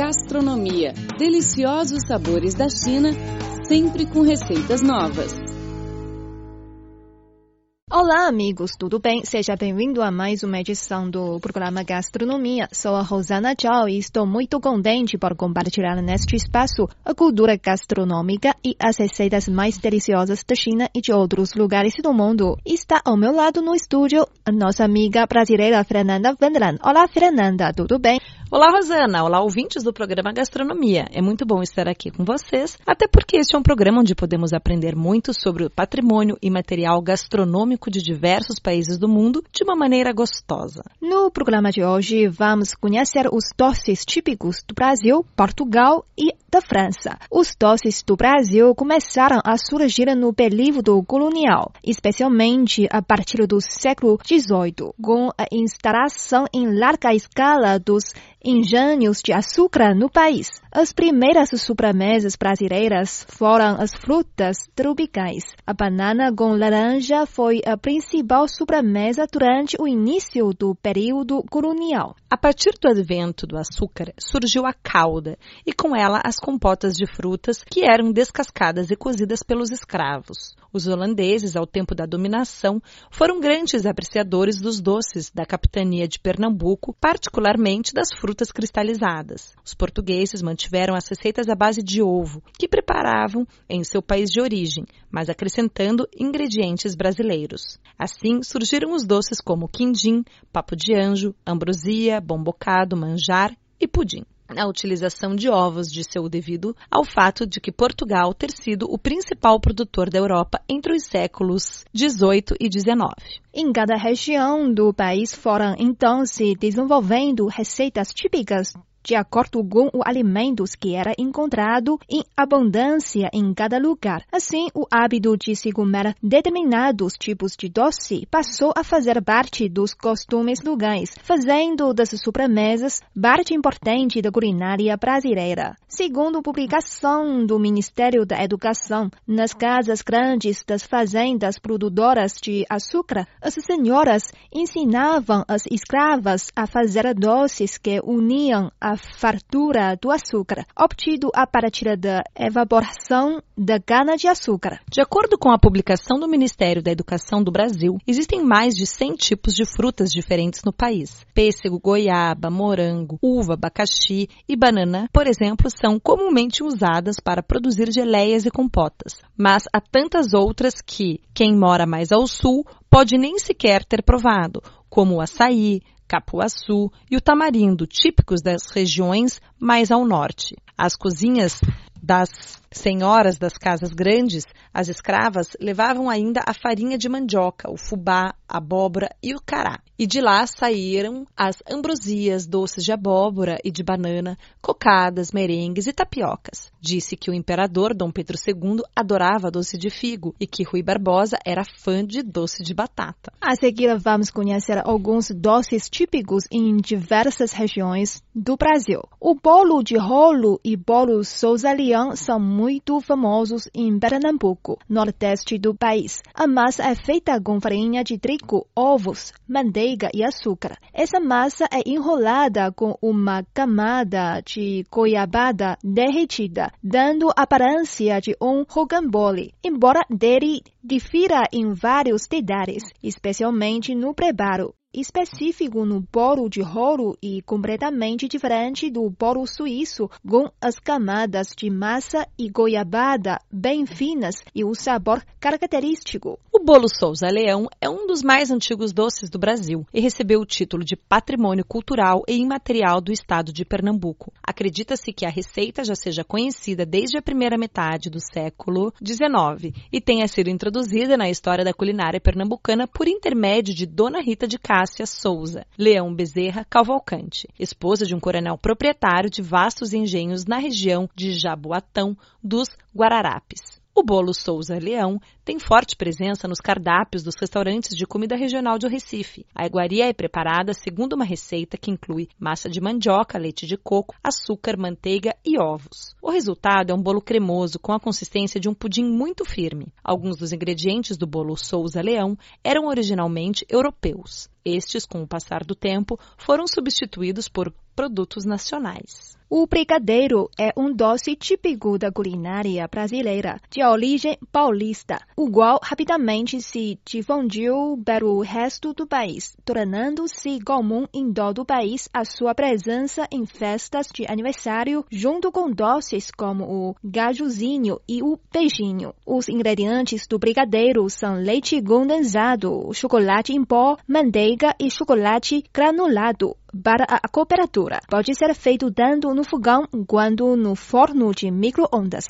Gastronomia. Deliciosos sabores da China, sempre com receitas novas. Olá, amigos, tudo bem? Seja bem-vindo a mais uma edição do programa Gastronomia. Sou a Rosana Zhao e estou muito contente por compartilhar neste espaço a cultura gastronômica e as receitas mais deliciosas da China e de outros lugares do mundo. Está ao meu lado no estúdio a nossa amiga brasileira Fernanda Wendland. Olá, Fernanda, tudo bem? Olá, Rosana. Olá, ouvintes do programa Gastronomia. É muito bom estar aqui com vocês, até porque este é um programa onde podemos aprender muito sobre o patrimônio e material gastronômico de diversos países do mundo de uma maneira gostosa. No programa de hoje, vamos conhecer os doces típicos do Brasil, Portugal e da França. Os doces do Brasil começaram a surgir no período colonial, especialmente a partir do século XVIII, com a instalação em larga escala dos engenhos de açúcar no país. As primeiras sobremesas brasileiras foram as frutas tropicais. A banana com laranja foi a principal sobremesa durante o início do período colonial. A partir do advento do açúcar, surgiu a calda e com ela as compotas de frutas que eram descascadas e cozidas pelos escravos. Os holandeses, ao tempo da dominação, foram grandes apreciadores dos doces da capitania de Pernambuco, particularmente das frutas cristalizadas. Os portugueses mantiveram as receitas à base de ovo, que preparavam em seu país de origem, mas acrescentando ingredientes brasileiros. Assim surgiram os doces como quindim, papo de anjo, ambrosia, bombocado, manjar e pudim a utilização de ovos de seu devido ao fato de que Portugal ter sido o principal produtor da Europa entre os séculos 18 e 19. Em cada região do país foram então se desenvolvendo receitas típicas de acordo com os alimentos que era encontrado em abundância em cada lugar. Assim, o hábito de se comer determinados tipos de doce passou a fazer parte dos costumes locais, fazendo das sobremesas parte importante da culinária brasileira. Segundo publicação do Ministério da Educação, nas casas grandes das fazendas produtoras de açúcar, as senhoras ensinavam as escravas a fazer doces que uniam a fartura do açúcar, obtido a partir da evaporação da cana-de-açúcar. De acordo com a publicação do Ministério da Educação do Brasil, existem mais de 100 tipos de frutas diferentes no país. Pêssego, goiaba, morango, uva, abacaxi e banana, por exemplo, são comumente usadas para produzir geleias e compotas. Mas há tantas outras que quem mora mais ao sul pode nem sequer ter provado, como o açaí, capuaçu e o tamarindo, típicos das regiões mais ao norte. As cozinhas das senhoras das casas grandes, as escravas, levavam ainda a farinha de mandioca, o fubá, a abóbora e o cará. E de lá saíram as ambrosias, doces de abóbora e de banana, cocadas, merengues e tapiocas. Disse que o imperador Dom Pedro II adorava doce de figo e que Rui Barbosa era fã de doce de batata. A seguir, vamos conhecer alguns doces típicos em diversas regiões do Brasil. O bolo de rolo e bolo Souza Leão são muito famosos em Pernambuco, nordeste do país. A massa é feita com farinha de trigo, ovos, manteiga e açúcar. Essa massa é enrolada com uma camada de goiabada derretida, dando a aparência de um rocambole, embora dele difira em vários detalhes, especialmente no preparo específico no bolo de rolo e completamente diferente do bolo suíço, com as camadas de massa e goiabada bem finas e o sabor característico. O bolo Souza Leão é um dos mais antigos doces do Brasil e recebeu o título de Patrimônio Cultural e Imaterial do Estado de Pernambuco. Acredita-se que a receita já seja conhecida desde a primeira metade do século XIX e tenha sido introduzida na história da culinária pernambucana por intermédio de Dona Rita de Cássia Souza, Leão Bezerra Cavalcante, esposa de um coronel proprietário de vastos engenhos na região de Jaboatão dos Guararapes. O bolo Souza Leão tem forte presença nos cardápios dos restaurantes de comida regional de Recife. A iguaria é preparada segundo uma receita que inclui massa de mandioca, leite de coco, açúcar, manteiga e ovos. O resultado é um bolo cremoso com a consistência de um pudim muito firme. Alguns dos ingredientes do bolo Souza Leão eram originalmente europeus. Estes, com o passar do tempo, foram substituídos por produtos nacionais. O brigadeiro é um doce típico da culinária brasileira, de origem paulista, o qual rapidamente se difundiu pelo resto do país, tornando-se comum em todo o país a sua presença em festas de aniversário, junto com doces como o gajuzinho e o beijinho. Os ingredientes do brigadeiro são leite condensado, chocolate em pó, manteiga e chocolate granulado para a cooperatura. Pode ser feito tanto no fogão quanto no forno de micro-ondas.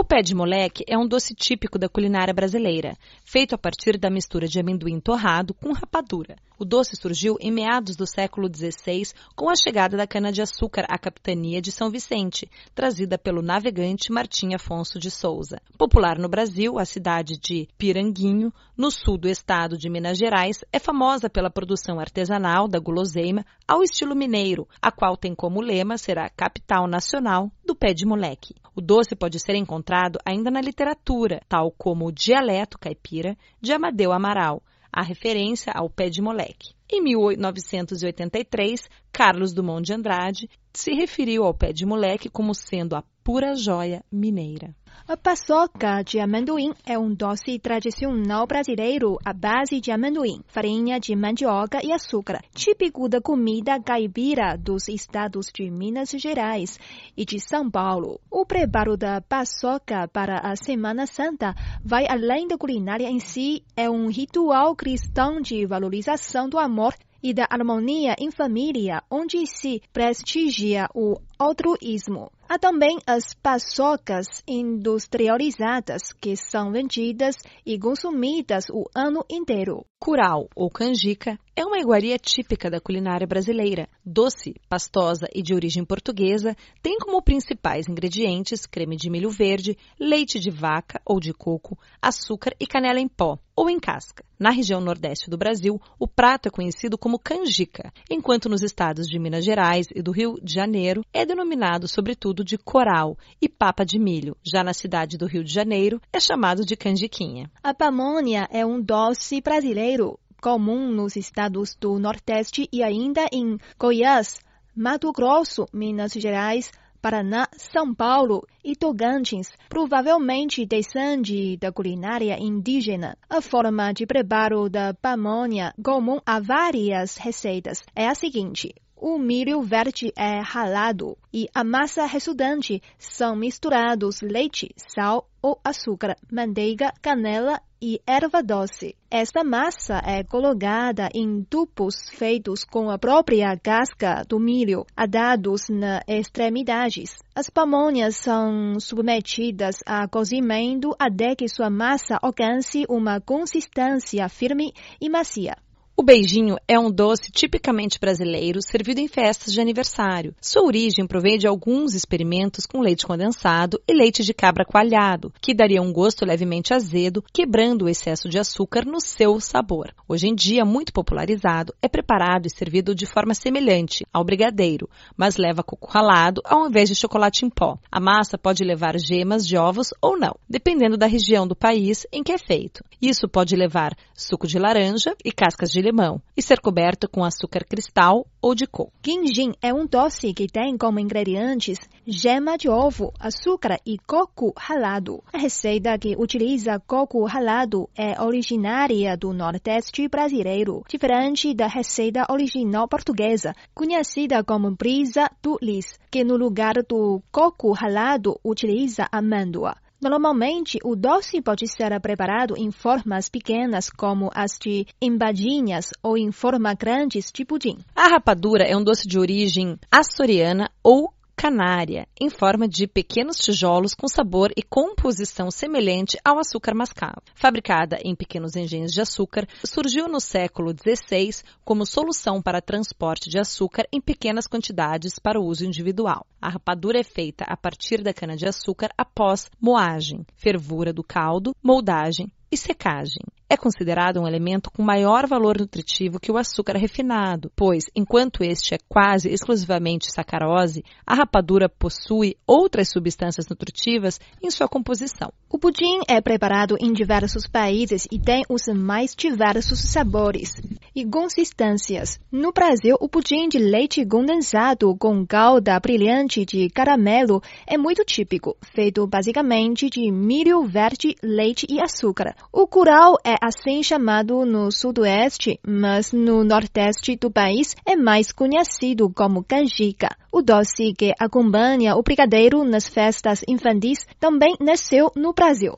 O pé de moleque é um doce típico da culinária brasileira, feito a partir da mistura de amendoim torrado com rapadura. O doce surgiu em meados do século XVI com a chegada da cana-de-açúcar à capitania de São Vicente, trazida pelo navegante Martim Afonso de Souza. Popular no Brasil, a cidade de Piranguinho, no sul do estado de Minas Gerais, é famosa pela produção artesanal da guloseima ao estilo mineiro, a qual tem como lema ser a capital nacional do pé de moleque. O doce pode ser encontrado ainda na literatura, tal como o dialeto caipira de Amadeu Amaral, a referência ao pé de moleque. Em 1983, Carlos Dumont de Andrade se referiu ao pé de moleque como sendo a pura joia mineira. A paçoca de amendoim é um doce tradicional brasileiro à base de amendoim, farinha de mandioca e açúcar, típico da comida caipira dos estados de Minas Gerais e de São Paulo. O preparo da paçoca para a Semana Santa vai além da culinária em si, é um ritual cristão de valorização do amor e da harmonia em família, onde se prestigia o altruísmo. Há também as paçocas industrializadas, que são vendidas e consumidas o ano inteiro. Curau, ou canjica, é uma iguaria típica da culinária brasileira. Doce, pastosa e de origem portuguesa, tem como principais ingredientes creme de milho verde, leite de vaca ou de coco, açúcar e canela em pó ou em casca. Na região nordeste do Brasil, o prato é conhecido como canjica, enquanto nos estados de Minas Gerais e do Rio de Janeiro é denominado sobretudo de coral e papa de milho. Já na cidade do Rio de Janeiro é chamado de canjiquinha. A pamonha é um doce brasileiro comum nos estados do Nordeste e ainda em Goiás, Mato Grosso, Minas Gerais, Paraná, São Paulo e Tocantins, provavelmente descende da culinária indígena. A forma de preparo da pamonha, comum a várias receitas, é a seguinte. O milho verde é ralado e a massa resultante são misturados leite, sal ou açúcar, manteiga, canela e erva doce. Esta massa é colocada em tubos feitos com a própria casca do milho, atados nas extremidades. As pamonhas são submetidas a cozimento até que sua massa alcance uma consistência firme e macia. O beijinho é um doce tipicamente brasileiro servido em festas de aniversário. Sua origem provém de alguns experimentos com leite condensado e leite de cabra coalhado, que daria um gosto levemente azedo, quebrando o excesso de açúcar no seu sabor. Hoje em dia, muito popularizado, é preparado e servido de forma semelhante ao brigadeiro, mas leva coco ralado ao invés de chocolate em pó. A massa pode levar gemas de ovos ou não, dependendo da região do país em que é feito. Isso pode levar suco de laranja e cascas de limão e ser coberto com açúcar cristal ou de coco. Quindim é um doce que tem como ingredientes gema de ovo, açúcar e coco ralado. A receita que utiliza coco ralado é originária do Nordeste brasileiro, diferente da receita original portuguesa, conhecida como brisa do lis, que no lugar do coco ralado utiliza amêndoa. Normalmente, o doce pode ser preparado em formas pequenas, como as de empadinhas, ou em forma grandes de pudim. A rapadura é um doce de origem açoriana ou canária, em forma de pequenos tijolos com sabor e composição semelhante ao açúcar mascavo. Fabricada em pequenos engenhos de açúcar, surgiu no século XVI como solução para transporte de açúcar em pequenas quantidades para uso individual. A rapadura é feita a partir da cana-de-açúcar após moagem, fervura do caldo, moldagem e secagem. É considerado um elemento com maior valor nutritivo que o açúcar refinado, pois, enquanto este é quase exclusivamente sacarose, a rapadura possui outras substâncias nutritivas em sua composição. O pudim é preparado em diversos países e tem os mais diversos sabores. E consistências. No Brasil, o pudim de leite condensado com calda brilhante de caramelo é muito típico, feito basicamente de milho verde, leite e açúcar. O curau é assim chamado no sudoeste, mas no nordeste do país é mais conhecido como canjica. O doce que acompanha o brigadeiro nas festas infantis também nasceu no Brasil.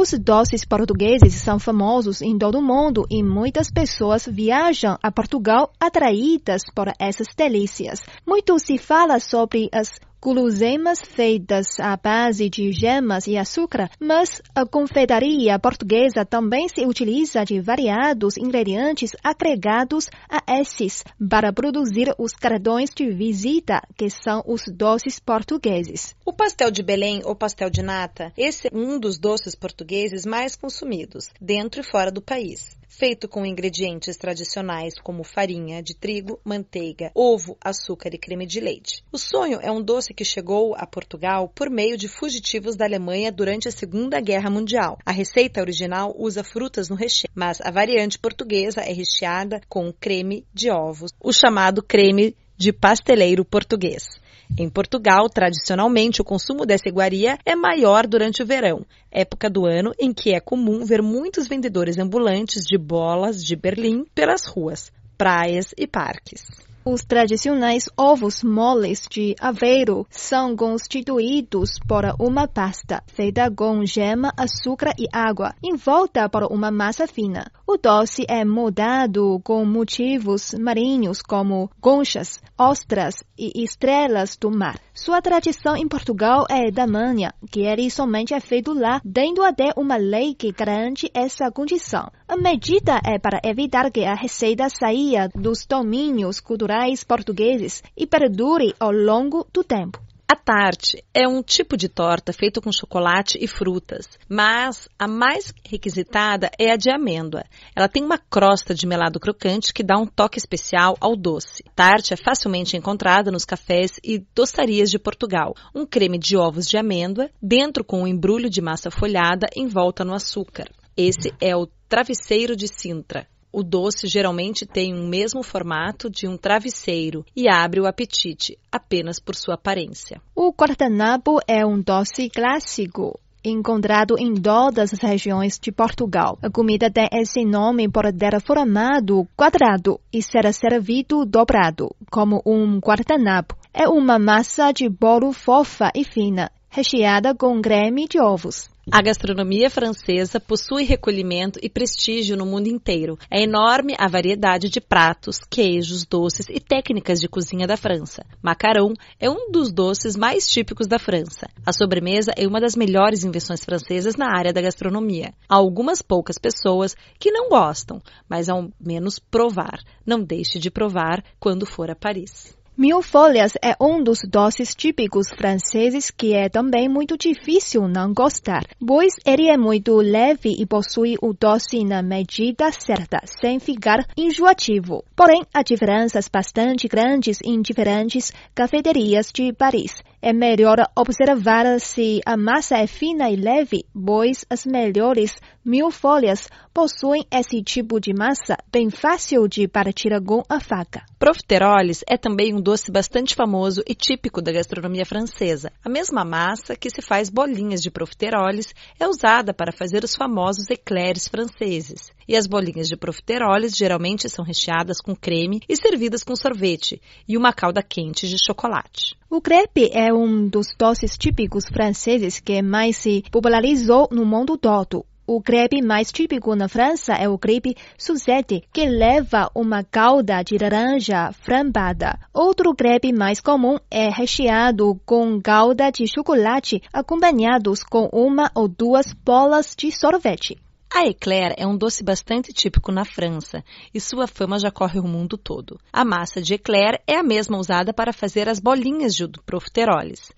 Os doces portugueses são famosos em todo o mundo e muitas pessoas viajam a Portugal atraídas por essas delícias. Muito se fala sobre as guloseimas feitas à base de gemas e açúcar, mas a confeitaria portuguesa também se utiliza de variados ingredientes agregados a esses para produzir os cartões de visita, que são os doces portugueses. O pastel de Belém ou pastel de nata, esse é um dos doces portugueses mais consumidos, dentro e fora do país feito com ingredientes tradicionais como farinha de trigo, manteiga, ovo, açúcar e creme de leite. O sonho é um doce que chegou a Portugal por meio de fugitivos da Alemanha durante a Segunda Guerra Mundial. A receita original usa frutas no recheio, mas a variante portuguesa é recheada com creme de ovos, o chamado creme de pasteleiro português. Em Portugal, tradicionalmente, o consumo dessa iguaria é maior durante o verão, época do ano em que é comum ver muitos vendedores ambulantes de bolas de Berlim pelas ruas, praias e parques. Os tradicionais ovos moles de Aveiro são constituídos por uma pasta feita com gema, açúcar e água, envolta por uma massa fina. O doce é moldado com motivos marinhos como conchas, ostras e estrelas do mar. Sua tradição em Portugal é da manha, que ele somente é feito lá, tendo até uma lei que garante essa condição. A medida é para evitar que a receita saia dos domínios culturais portugueses e perdure ao longo do tempo. A tarte é um tipo de torta feito com chocolate e frutas, mas a mais requisitada é a de amêndoa. Ela tem uma crosta de melado crocante que dá um toque especial ao doce. A tarte é facilmente encontrada nos cafés e dostarias de Portugal. Um creme de ovos de amêndoa, dentro com um embrulho de massa folhada envolta no açúcar. Esse é o travesseiro de Sintra. O doce geralmente tem o mesmo formato de um travesseiro e abre o apetite apenas por sua aparência. O guardanapo é um doce clássico encontrado em todas as regiões de Portugal. A comida tem esse nome por ter formado quadrado e ser servido dobrado, como um guardanapo. É uma massa de bolo fofa e fina, recheada com creme de ovos. A gastronomia francesa possui recolhimento e prestígio no mundo inteiro. É enorme a variedade de pratos, queijos, doces e técnicas de cozinha da França. Macarão é um dos doces mais típicos da França. A sobremesa é uma das melhores invenções francesas na área da gastronomia. Há algumas poucas pessoas que não gostam, mas ao menos provar. Não deixe de provar quando for a Paris. Mil folhas é um dos doces típicos franceses que é também muito difícil não gostar, pois ele é muito leve e possui o doce na medida certa, sem ficar enjoativo. Porém, há diferenças bastante grandes em diferentes cafeterias de Paris. É melhor observar se a massa é fina e leve, pois as melhores mil folhas possuem esse tipo de massa bem fácil de partir com a faca. Profiteroles é também um doce bastante famoso e típico da gastronomia francesa. A mesma massa que se faz bolinhas de profiteroles é usada para fazer os famosos eclairs franceses. E as bolinhas de profiteroles geralmente são recheadas com creme e servidas com sorvete e uma calda quente de chocolate. O crepe é um dos doces típicos franceses que mais se popularizou no mundo todo. O crepe mais típico na França é o crepe Suzette, que leva uma calda de laranja flambada. Outro crepe mais comum é recheado com calda de chocolate, acompanhados com uma ou duas bolas de sorvete. A eclair é um doce bastante típico na França e sua fama já corre o mundo todo. A massa de eclair é a mesma usada para fazer as bolinhas de profiteroles.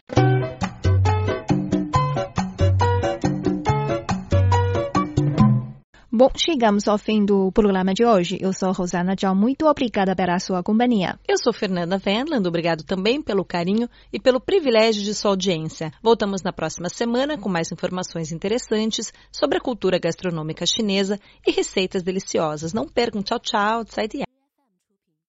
Bom, chegamos ao fim do programa de hoje. Eu sou Rosana Tchau, muito obrigada pela sua companhia. Eu sou Fernanda Venland, obrigado também pelo carinho e pelo privilégio de sua audiência. Voltamos na próxima semana com mais informações interessantes sobre a cultura gastronômica chinesa e receitas deliciosas. Não percam, tchau, tchau, 再见。